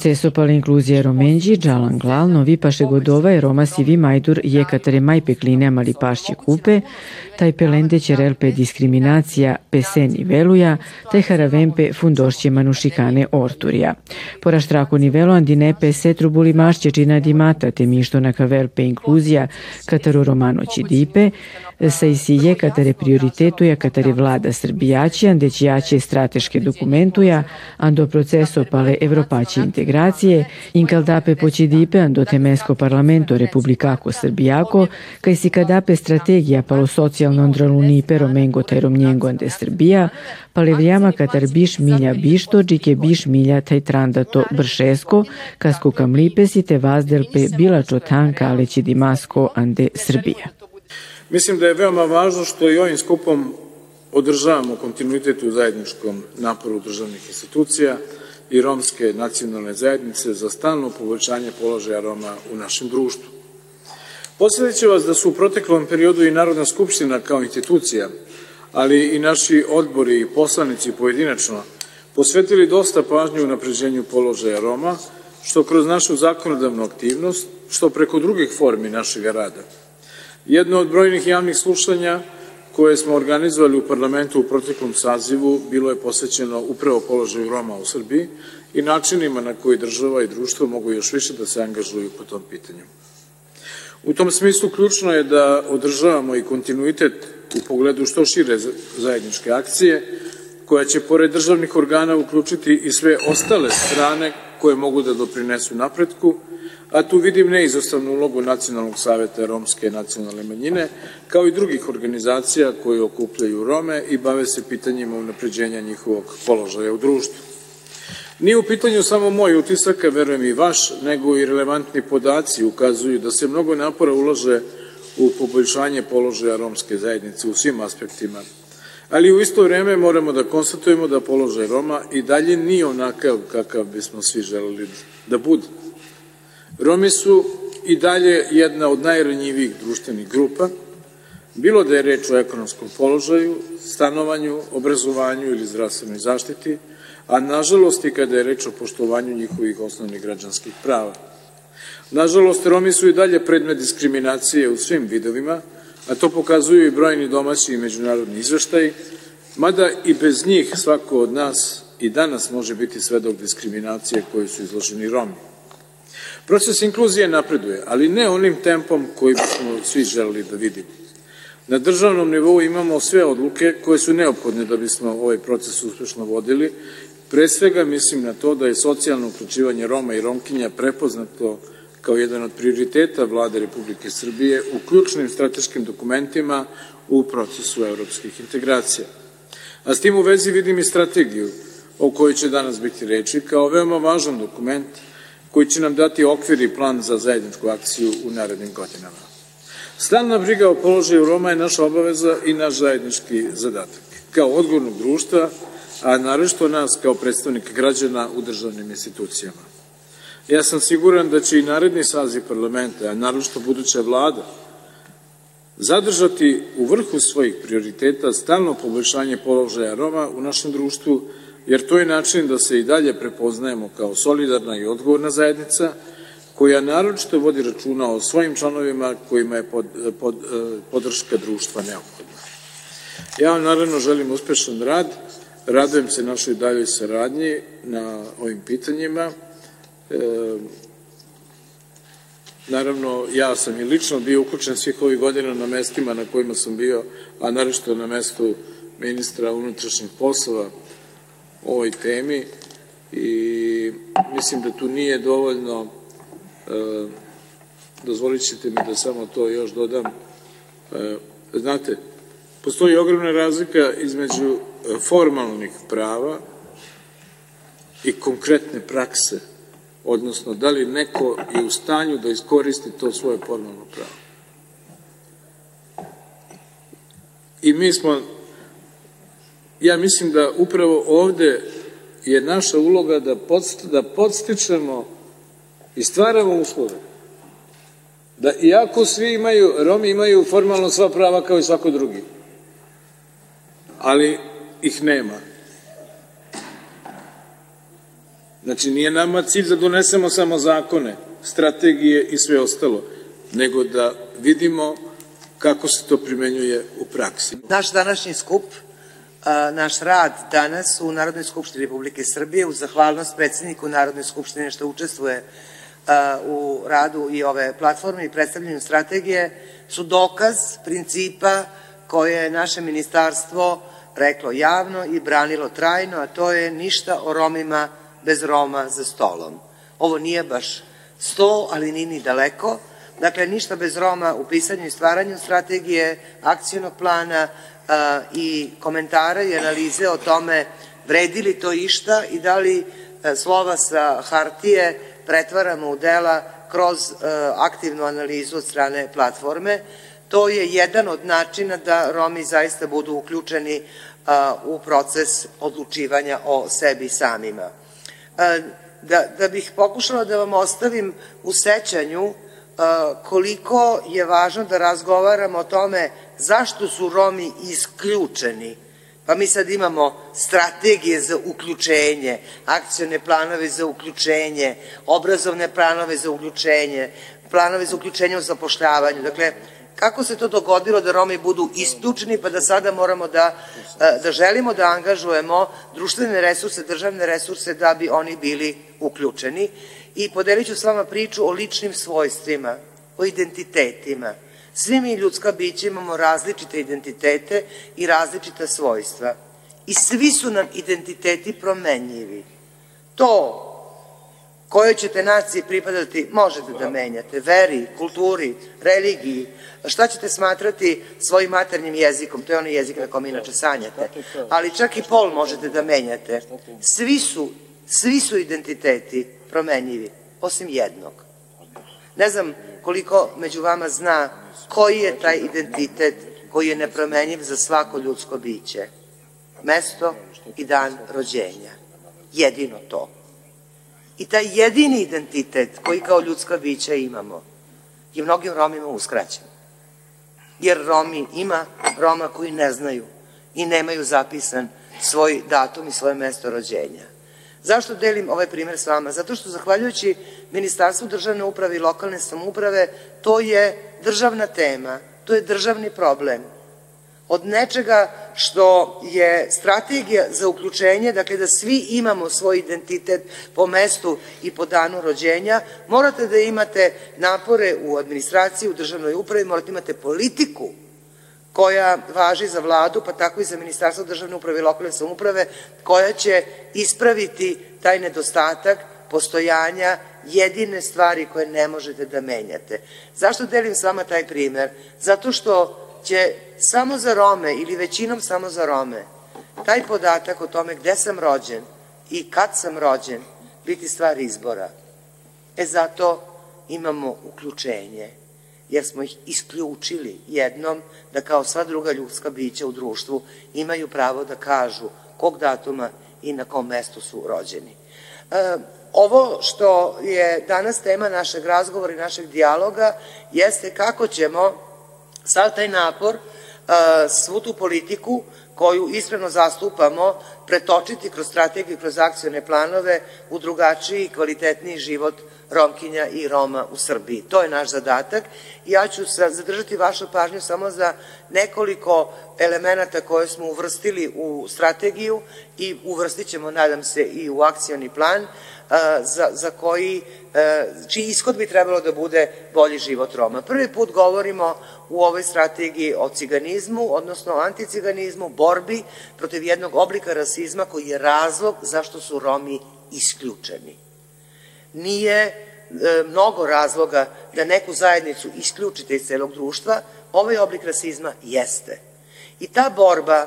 Proceso pala inkluzija Romenđi, Džalan Glal, Novi Paše Godova Roma Sivi Majdur Jekatare Majpekline Amali Pašće Kupe, taj pelende Čerelpe diskriminacija Pese Niveluja, taj Haravempe Fundošće Manušikane Orturija. Poraštrako nivelo andine Pese Trubuli Mašće Čina Dimata, te mišto na kavelpe inkluzija Kataru Romano Čidipe, sa isi Jekatare prioritetuja Katare vlada Srbijaći, andećijaće strateške dokumentuja, ando proceso pale Evropaći integracije, incaldape pocidipe ando temesko parlamento republikako Srbijako, kaj si kadape strategija palo socijalno andralunipe romengo taj romnjengo ande Srbija, pale vrijama katar biš milja bišto, džike biš milja taj trandato bršesko, kasko kam lipesite vazdelpe bila čotanka aleći dimasko ande Srbija. Mislim da je veoma važno što i ovim skupom održavamo kontinuitet u zajedničkom naporu državnih institucija, i romske nacionalne zajednice za stalno poboljšanje položaja Roma u našem društvu. Posledit ću vas da su u proteklom periodu i Narodna skupština kao institucija, ali i naši odbori i poslanici pojedinačno posvetili dosta pažnju napređenju položaja Roma, što kroz našu zakonodavnu aktivnost, što preko drugih formi našeg rada. Jedno od brojnih javnih slušanja koje smo organizovali u parlamentu u proteklom sazivu bilo je posvećeno upravo položaju Roma u Srbiji i načinima na koji država i društvo mogu još više da se angažuju po tom pitanju. U tom smislu ključno je da održavamo i kontinuitet u pogledu što šire zajedničke akcije, koja će pored državnih organa uključiti i sve ostale strane koje mogu da doprinesu napretku, a tu vidim neizostavnu ulogu Nacionalnog saveta Romske nacionalne manjine, kao i drugih organizacija koje okupljaju Rome i bave se pitanjima unapređenja njihovog položaja u društvu. Nije u pitanju samo moj utisak, verujem i vaš, nego i relevantni podaci ukazuju da se mnogo napora ulaže u poboljšanje položaja romske zajednice u svim aspektima. Ali u isto vreme moramo da konstatujemo da položaj Roma i dalje nije onakav kakav bismo svi želeli da bude. Romi su i dalje jedna od najranjivijih društvenih grupa, bilo da je reč o ekonomskom položaju, stanovanju, obrazovanju ili zdravstvenoj zaštiti, a nažalost i kada je reč o poštovanju njihovih osnovnih građanskih prava. Nažalost, Romi su i dalje predmet diskriminacije u svim vidovima, a to pokazuju i brojni domaći i međunarodni izveštaj, mada i bez njih svako od nas i danas može biti svedok diskriminacije koje su izloženi Romi. Proces inkluzije napreduje, ali ne onim tempom koji bismo svi želeli da vidimo. Na državnom nivou imamo sve odluke koje su neophodne da bismo ovaj proces uspešno vodili. Pre svega mislim na to da je socijalno uključivanje Roma i Romkinja prepoznato kao jedan od prioriteta vlade Republike Srbije u ključnim strateškim dokumentima u procesu evropskih integracija. A s tim u vezi vidim i strategiju o kojoj će danas biti reči kao veoma važan dokument koji će nam dati okvir i plan za zajedničku akciju u narednim godinama. Stalna briga o položaju Roma je naša obaveza i naš zajednički zadatak. Kao odgovornog društva, a narešto nas kao predstavnik građana u državnim institucijama. Ja sam siguran da će i naredni saziv parlamenta, a naročito buduća vlada, zadržati u vrhu svojih prioriteta stalno poboljšanje položaja Roma u našem društvu jer to je način da se i dalje prepoznajemo kao solidarna i odgovorna zajednica, koja naročito vodi računa o svojim članovima kojima je pod, pod, podrška društva neophodna. Ja vam naravno želim uspešan rad, radujem se našoj daljoj saradnji na ovim pitanjima. E, naravno, ja sam i lično bio uključen svih ovih godina na mestima na kojima sam bio, a naročito na mestu ministra unutrašnjih poslova ovoj temi i mislim da tu nije dovoljno, e, dozvolit ćete mi da samo to još dodam, e, znate, postoji ogromna razlika između formalnih prava i konkretne prakse, odnosno da li neko je u stanju da iskoristi to svoje formalno pravo. I mi smo ja mislim da upravo ovde je naša uloga da, podst, da podstičemo i stvaramo uslove. Da iako svi imaju, Romi imaju formalno sva prava kao i svako drugi, ali ih nema. Znači, nije nama cilj da donesemo samo zakone, strategije i sve ostalo, nego da vidimo kako se to primenjuje u praksi. Naš današnji skup, naš rad danas u Narodnoj skupštini Republike Srbije, u zahvalnost predsedniku Narodne skupštine što učestvuje u radu i ove platforme i predstavljanju strategije, su dokaz principa koje je naše ministarstvo reklo javno i branilo trajno, a to je ništa o Romima bez Roma za stolom. Ovo nije baš sto, ali ni ni daleko. Dakle, ništa bez Roma u pisanju i stvaranju strategije, akcijnog plana a, i komentara i analize o tome vredi li to išta i da li a, slova sa hartije pretvaramo u dela kroz a, aktivnu analizu od strane platforme. To je jedan od načina da Romi zaista budu uključeni u proces odlučivanja o sebi samima. Da, da bih pokušala da vam ostavim u sećanju koliko je važno da razgovaramo o tome zašto su Romi isključeni. Pa mi sad imamo strategije za uključenje, akcione planove za uključenje, obrazovne planove za uključenje, planove za uključenje u zapošljavanju. Dakle, kako se to dogodilo da Romi budu isključeni pa da sada moramo da, e, da želimo da angažujemo društvene resurse, državne resurse da bi oni bili uključeni i podelit ću s vama priču o ličnim svojstvima, o identitetima. Svi mi ljudska bića imamo različite identitete i različita svojstva. I svi su nam identiteti promenljivi. To kojoj ćete naciji pripadati možete da menjate, veri, kulturi, religiji, šta ćete smatrati svojim maternjim jezikom, to je onaj jezik na kom inače sanjate, ali čak i pol možete da menjate. Svi su, svi su identiteti promenljivi, osim jednog. Ne znam koliko među vama zna koji je taj identitet koji je nepromenjiv za svako ljudsko biće. Mesto i dan rođenja. Jedino to. I taj jedini identitet koji kao ljudska bića imamo je mnogim Romima uskraćen. Jer Romi ima Roma koji ne znaju i nemaju zapisan svoj datum i svoje mesto rođenja. Zašto delim ovaj primer s vama? Zato što zahvaljujući Ministarstvu državne uprave i lokalne samouprave to je državna tema, to je državni problem od nečega što je strategija za uključenje, dakle da svi imamo svoj identitet po mestu i po danu rođenja, morate da imate napore u administraciji, u državnoj upravi, morate da imate politiku koja važi za vladu, pa tako i za Ministarstvo državne uprave i lokalne samuprave, koja će ispraviti taj nedostatak postojanja jedine stvari koje ne možete da menjate. Zašto delim s vama taj primer? Zato što će samo za Rome ili većinom samo za Rome taj podatak o tome gde sam rođen i kad sam rođen biti stvar izbora. E zato imamo uključenje, jer smo ih isključili jednom da kao sva druga ljudska bića u društvu imaju pravo da kažu kog datuma i na kom mestu su rođeni. E, ovo što je danas tema našeg razgovora i našeg dijaloga jeste kako ćemo Sav taj napor, svu tu politiku koju ispravno zastupamo, pretočiti kroz strategiju, kroz akcione planove u drugačiji i kvalitetniji život Romkinja i Roma u Srbiji. To je naš zadatak ja ću zadržati vašu pažnju samo za nekoliko elemenata koje smo uvrstili u strategiju i uvrstit ćemo, nadam se, i u akcioni plan, za, za koji, čiji ishod bi trebalo da bude bolji život Roma. Prvi put govorimo u ovoj strategiji o ciganizmu, odnosno o anticiganizmu, borbi protiv jednog oblika rasizma koji je razlog zašto su Romi isključeni. Nije e, mnogo razloga da neku zajednicu isključite iz celog društva, ovaj oblik rasizma jeste. I ta borba e,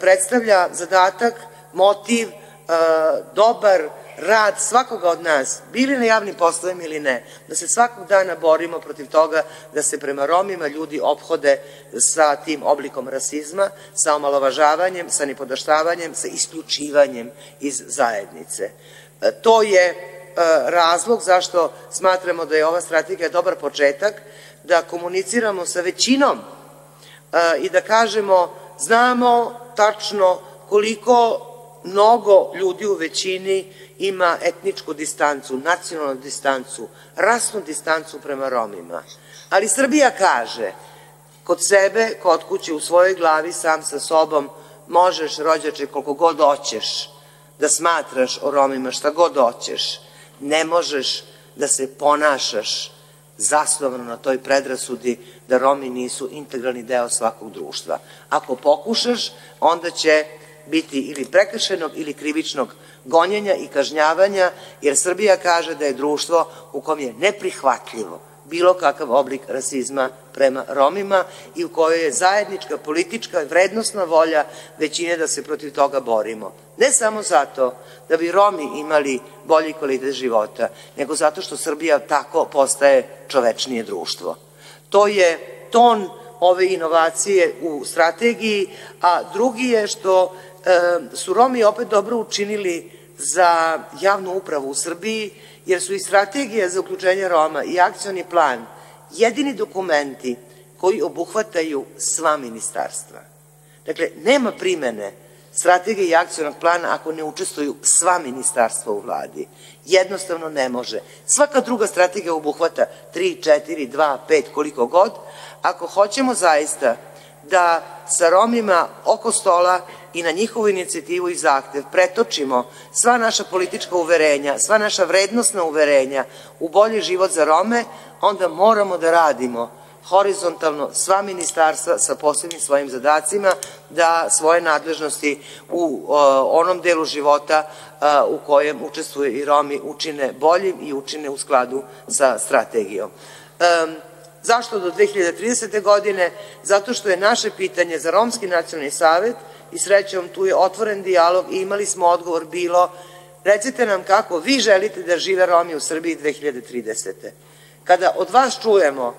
predstavlja zadatak, motiv, e, dobar rad svakoga od nas, bili na javnim poslovima ili ne, da se svakog dana borimo protiv toga da se prema Romima ljudi ophode sa tim oblikom rasizma, sa omalovažavanjem, sa nipodaštavanjem, sa isključivanjem iz zajednice. E, to je e, razlog zašto smatramo da je ova strategija dobar početak, da komuniciramo sa većinom e, i da kažemo znamo tačno koliko mnogo ljudi u većini ima etničku distancu, nacionalnu distancu, rasnu distancu prema Romima. Ali Srbija kaže, kod sebe, kod kuće, u svojoj glavi, sam sa sobom, možeš, rođače, koliko god hoćeš, da smatraš o Romima šta god hoćeš. Ne možeš da se ponašaš zasnovano na toj predrasudi da Romi nisu integralni deo svakog društva. Ako pokušaš, onda će biti ili prekršenog ili krivičnog gonjenja i kažnjavanja, jer Srbija kaže da je društvo u kom je neprihvatljivo bilo kakav oblik rasizma prema Romima i u kojoj je zajednička politička vrednostna volja većine da se protiv toga borimo. Ne samo zato da bi Romi imali bolji kvalitet života, nego zato što Srbija tako postaje čovečnije društvo. To je ton ove inovacije u strategiji, a drugi je što su Romi opet dobro učinili za javnu upravu u Srbiji, jer su i strategija za uključenje Roma i akcioni plan jedini dokumenti koji obuhvataju sva ministarstva. Dakle, nema primene strategije i akcionog plana ako ne učestvuju sva ministarstva u vladi. Jednostavno ne može. Svaka druga strategija obuhvata 3, 4, 2, 5, koliko god. Ako hoćemo zaista da sa Romima oko stola i na njihovu inicijativu i zahtev pretočimo sva naša politička uverenja, sva naša vrednostna uverenja u bolji život za Rome, onda moramo da radimo horizontalno sva ministarstva sa posebnim svojim zadacima da svoje nadležnosti u onom delu života u kojem učestvuje i Romi učine boljim i učine u skladu sa strategijom. Zašto do 2030. godine? Zato što je naše pitanje za Romski nacionalni savet i srećom tu je otvoren dijalog i imali smo odgovor bilo recite nam kako vi želite da žive Romi u Srbiji 2030. Kada od vas čujemo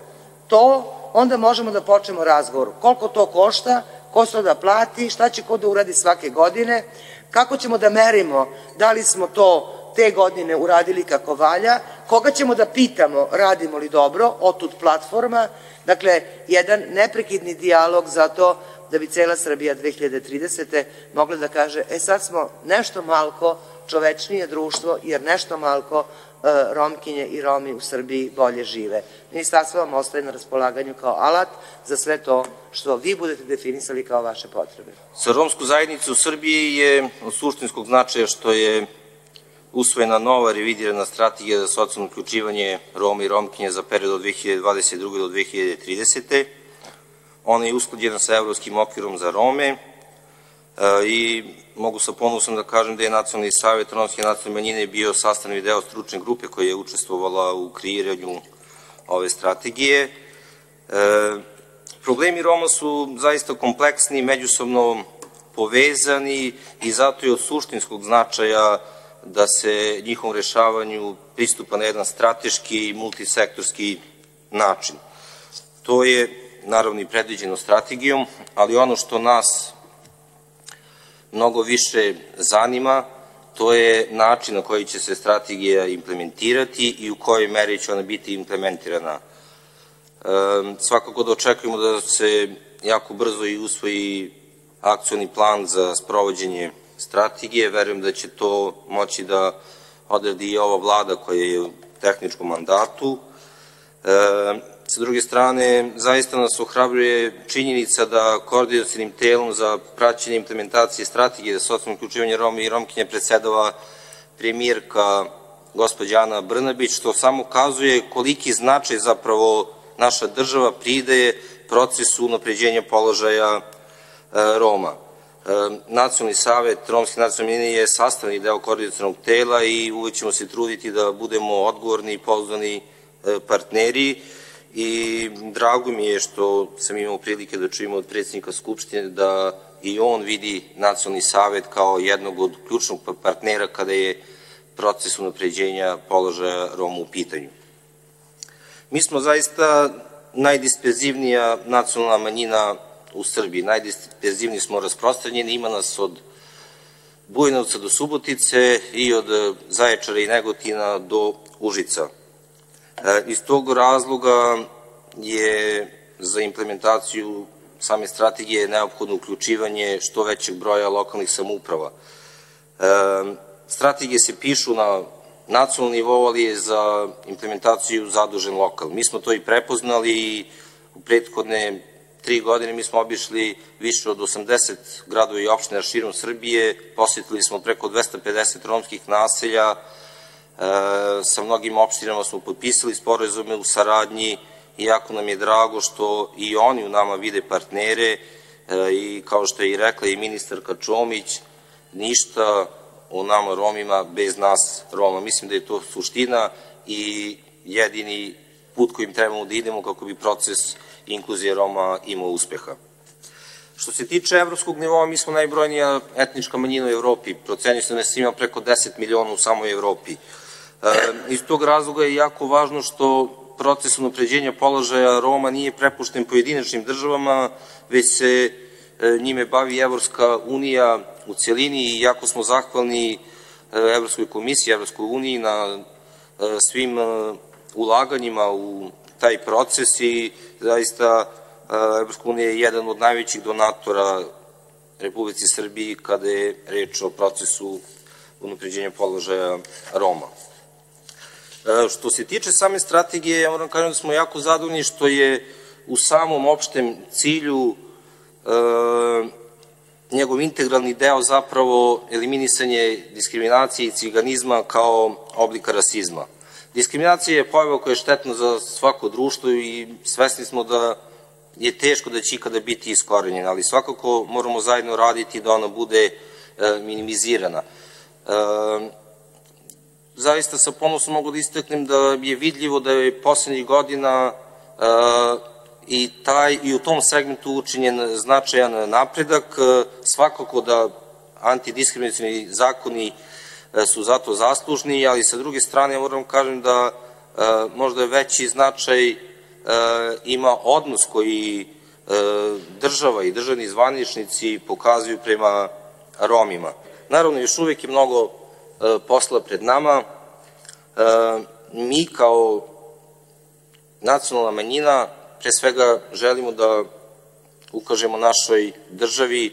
to, onda možemo da počnemo razgovor. Koliko to košta, ko se da plati, šta će ko da uradi svake godine, kako ćemo da merimo da li smo to te godine uradili kako valja, koga ćemo da pitamo radimo li dobro, otud platforma, dakle, jedan neprekidni dijalog za to da bi cela Srbija 2030. mogla da kaže, e sad smo nešto malko čovečnije društvo, jer nešto malko e, Romkinje i Romi u Srbiji bolje žive. Ministarstvo vam ostaje na raspolaganju kao alat za sve to što vi budete definisali kao vaše potrebe. Sa romsku zajednicu u Srbiji je suštinskog značaja što je usvojena nova revidirana strategija za socijalno uključivanje Roma i Romkinja za period od 2022. do 2030. Ona je usklađena sa evropskim okvirom za Rome e, i mogu sa ponosom da kažem da je Nacionalni savjet Romske nacionalne manjine bio sastavni deo stručne grupe koja je učestvovala u kreiranju ove strategije. E, problemi Roma su zaista kompleksni, međusobno povezani i zato je od suštinskog značaja da se njihovom rešavanju pristupa na jedan strateški i multisektorski način. To je naravno i predviđeno strategijom, ali ono što nas mnogo više zanima, to je način na koji će se strategija implementirati i u kojoj meri će ona biti implementirana. Svakako da očekujemo da se jako brzo i usvoji akcioni plan za sprovođenje strategije. Verujem da će to moći da odredi i ova vlada koja je u tehničkom mandatu. E, sa druge strane, zaista nas ohrabruje činjenica da koordinacijnim telom za praćenje implementacije strategije za socijalno uključivanje Roma i Romkinje predsedava premijerka gospođa Ana Brnabić, što samo ukazuje koliki značaj zapravo naša država pridaje procesu unapređenja položaja e, Roma. Nacionalni savet Romske nacionalne manjine je sastavni deo koordinacijnog tela i uvek ćemo se truditi da budemo odgovorni i pozvani e, partneri i drago mi je što sam imao prilike da čujemo od predsjednika Skupštine da i on vidi Nacionalni savet kao jednog od ključnog partnera kada je proces unapređenja položaja Roma u pitanju. Mi smo zaista najdisperzivnija nacionalna manjina u Srbiji. Najdisperzivniji smo rasprostranjeni, ima nas od Bujnovca do Subotice i od Zaječara i Negotina do Užica. E, iz tog razloga je za implementaciju same strategije neophodno uključivanje što većeg broja lokalnih samouprava. strategije se pišu na nacionalnom nivou, ali je za implementaciju zadužen lokal. Mi smo to i prepoznali i u prethodne tri godine mi smo obišli više od 80 gradova i opština širom Srbije, posjetili smo preko 250 romskih naselja, sa mnogim opštinama smo potpisali sporazume u saradnji. I jako nam je drago što i oni u nama vide partnere. I kao što je i rekla i ministarka Čomić, ništa o nama Romima bez nas Roma. Mislim da je to suština i jedini put kojim trebamo da idemo kako bi proces inkluzije Roma imao uspeha. Što se tiče evropskog nivoa, mi smo najbrojnija etnička manjina u Evropi. Procenio se da nas ima preko 10 miliona u samoj Evropi. E, iz tog razloga je jako važno što proces unapređenja položaja Roma nije prepušten pojedinačnim državama, već se e, njime bavi Evropska unija u celini i jako smo zahvalni e, Evropskoj komisiji, Evropskoj uniji na svim ulaganjima u taj proces i zaista Evropska unija je jedan od najvećih donatora Republici Srbiji kada je reč o procesu unapređenja položaja Roma. Što se tiče same strategije, ja moram kažem da smo jako zadovoljni što je u samom opštem cilju njegov integralni deo zapravo eliminisanje diskriminacije i ciganizma kao oblika rasizma. Diskriminacija je pojava koja je štetna za svako društvo i svesni smo da je teško da će ikada biti iskorenjena, ali svakako moramo zajedno raditi da ona bude minimizirana zaista sa ponosom mogu da istaknem da je vidljivo da je poslednjih godina uh, i taj i u tom segmentu učinjen značajan napredak. Svakako da antidiskriminacijni zakoni su zato zaslužni, ali sa druge strane moram kažem da možda je veći značaj ima odnos koji država i državni zvaničnici pokazuju prema Romima. Naravno, još uvek je mnogo E, posla pred nama. E, mi kao nacionalna manjina pre svega želimo da ukažemo našoj državi e,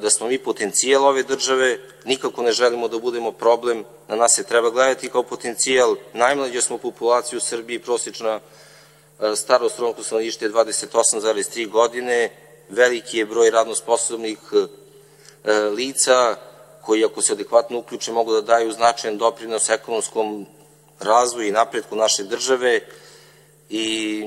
da smo mi potencijal ove države, nikako ne želimo da budemo problem, na nas se treba gledati kao potencijal, najmlađa smo populaciju u Srbiji, prosječna starost romskog stanovništva je 28,3 godine, veliki je broj radno sposobnih lica, koji ako se adekvatno uključe mogu da daju značajan doprinos ekonomskom razvoju i napretku naše države i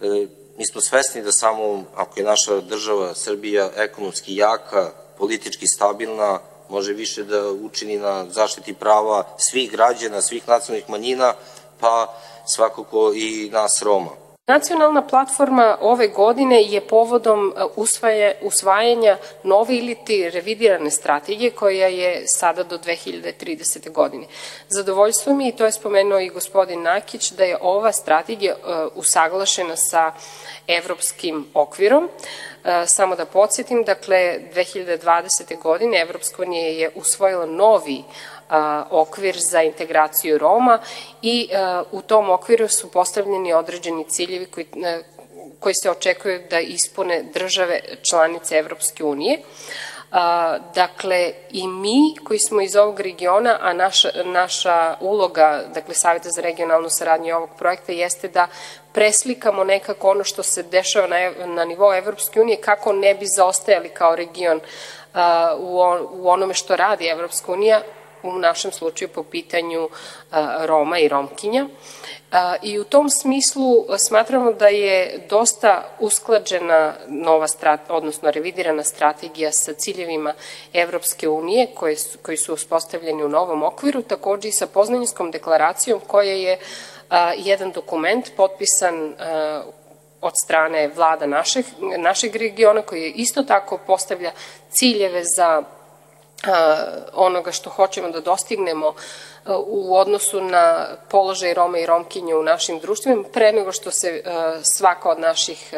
e, mi smo svesni da samo ako je naša država Srbija ekonomski jaka, politički stabilna, može više da učini na zaštiti prava svih građana, svih nacionalnih manjina, pa svakako i nas Roma. Nacionalna platforma ove godine je povodom e, usvaje, usvajanja nove ili ti revidirane strategije koja je sada do 2030. godine. Zadovoljstvo mi, i to je spomenuo i gospodin Nakić, da je ova strategija uh, usaglašena sa evropskim okvirom. Uh, samo da podsjetim, dakle, 2020. godine Evropska unija je usvojila novi okvir za integraciju Roma i u tom okviru su postavljeni određeni ciljevi koji, koji se očekuju da ispune države članice Evropske unije. dakle, i mi koji smo iz ovog regiona, a naša, naša uloga, dakle, Savjeta za regionalnu saradnju ovog projekta jeste da preslikamo nekako ono što se dešava na, na nivou Evropske unije, kako ne bi zaostajali kao region u, on, u onome što radi Evropska unija, u našem slučaju po pitanju Roma i Romkinja. I u tom smislu smatramo da je dosta usklađena nova strat, odnosno revidirana strategija sa ciljevima Evropske unije koje su, koji su uspostavljeni u novom okviru, takođe i sa poznanjskom deklaracijom koja je jedan dokument potpisan od strane vlada našeg, našeg regiona koji isto tako postavlja ciljeve za onoga što hoćemo da dostignemo u odnosu na položaj Roma i Romkinja u našim društvima, pre nego što se svaka od naših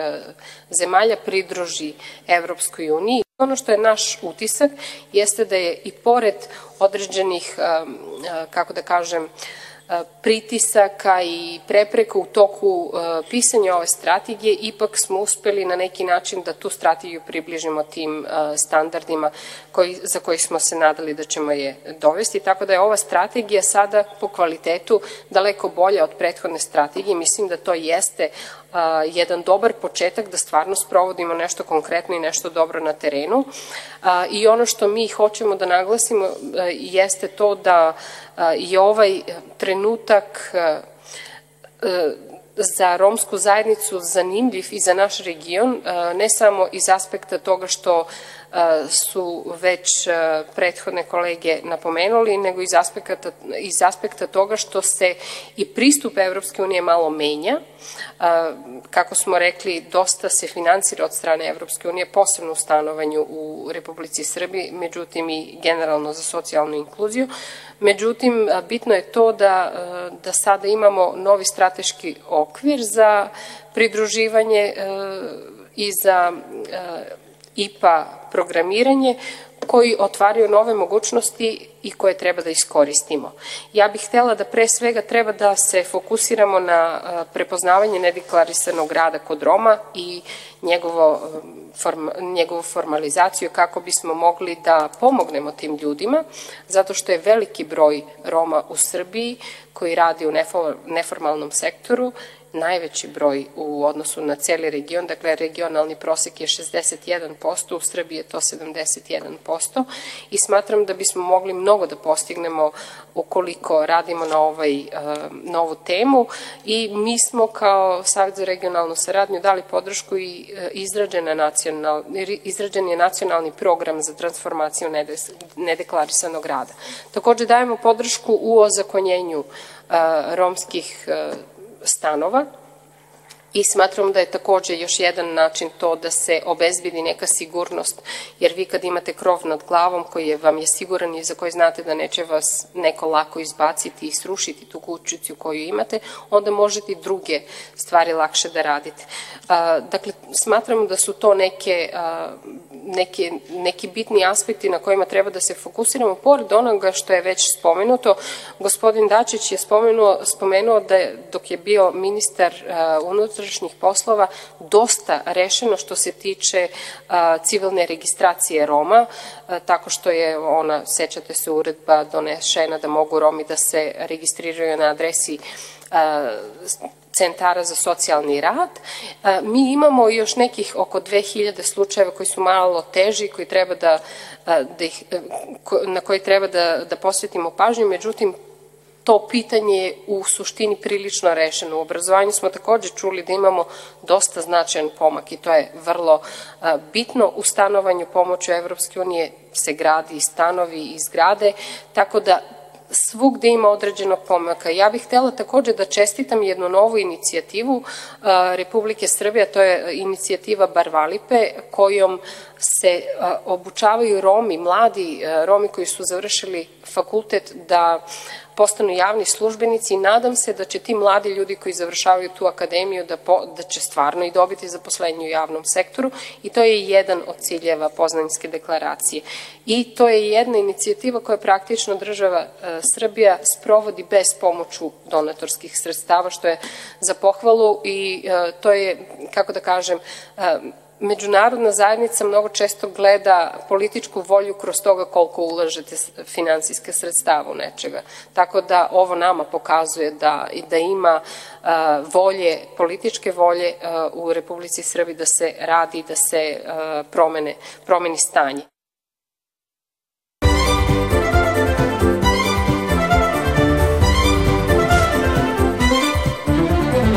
zemalja pridruži Evropskoj uniji. Ono što je naš utisak jeste da je i pored određenih, kako da kažem, pritisaka i prepreka u toku pisanja ove strategije, ipak smo uspeli na neki način da tu strategiju približimo tim standardima koji, za koji smo se nadali da ćemo je dovesti, tako da je ova strategija sada po kvalitetu daleko bolja od prethodne strategije. Mislim da to jeste a, jedan dobar početak da stvarno sprovodimo nešto konkretno i nešto dobro na terenu. A, I ono što mi hoćemo da naglasimo a, jeste to da a, je ovaj trenutak a, a, za romsku zajednicu zanimljiv i za naš region, ne samo iz aspekta toga što su već prethodne kolege napomenuli, nego iz aspekta, iz aspekta toga što se i pristup Evropske unije malo menja. Kako smo rekli, dosta se financira od strane Evropske unije, posebno u stanovanju u Republici Srbiji, međutim i generalno za socijalnu inkluziju. Međutim, bitno je to da, da sada imamo novi strateški okvir za pridruživanje i za IPA programiranje koji otvaraju nove mogućnosti i koje treba da iskoristimo. Ja bih htela da pre svega treba da se fokusiramo na prepoznavanje nedeklarisanog rada kod Roma i njegovo, form, njegovu formalizaciju kako bismo mogli da pomognemo tim ljudima, zato što je veliki broj Roma u Srbiji koji radi u neformalnom sektoru najveći broj u odnosu na celi region, dakle regionalni prosek je 61%, u Srbiji je to 71% i smatram da bismo mogli mnogo da postignemo ukoliko radimo na, ovaj, na ovu temu i mi smo kao Savjet za regionalnu saradnju dali podršku i izrađen, nacional, izrađen je nacionalni program za transformaciju nedeklarisanog rada. Takođe dajemo podršku u ozakonjenju romskih stanova i smatram da je takođe još jedan način to da se obezbedi neka sigurnost, jer vi kad imate krov nad glavom koji je, vam je siguran i za koji znate da neće vas neko lako izbaciti i srušiti tu kućicu koju imate, onda možete i druge stvari lakše da radite. Dakle, smatram da su to neke, neke, neki bitni aspekti na kojima treba da se fokusiramo, pored onoga što je već spomenuto. Gospodin Dačić je spomenuo, spomenuo da je, dok je bio ministar uh, unutrašnjih poslova dosta rešeno što se tiče a, civilne registracije Roma, a, tako što je ona, sećate se, uredba donešena da mogu Romi da se registriraju na adresi centara za socijalni rad. Mi imamo još nekih oko 2000 slučajeva koji su malo teži, koji treba da, da ih, na koji treba da, da posvetimo pažnju, međutim to pitanje je u suštini prilično rešeno. U obrazovanju smo takođe čuli da imamo dosta značajan pomak i to je vrlo bitno. U stanovanju pomoću Evropske unije se gradi i stanovi i zgrade, tako da svugde ima određenog pomaka. Ja bih htela takođe da čestitam jednu novu inicijativu Republike Srbije, to je inicijativa Barvalipe, kojom se obučavaju Romi, mladi Romi koji su završili fakultet da postanu javni službenici i nadam se da će ti mladi ljudi koji završavaju tu akademiju da, po, da će stvarno i dobiti zaposlenje u javnom sektoru i to je jedan od ciljeva poznanjske deklaracije. I to je jedna inicijativa koja praktično država e, Srbija sprovodi bez pomoću donatorskih sredstava, što je za pohvalu i e, to je, kako da kažem, e, međunarodna zajednica mnogo često gleda političku volju kroz toga koliko ulažete finansijske sredstava u nečega. Tako da ovo nama pokazuje da, da ima a, volje, političke volje a, u Republici Srbiji da se radi, da se a, promene, promeni stanje.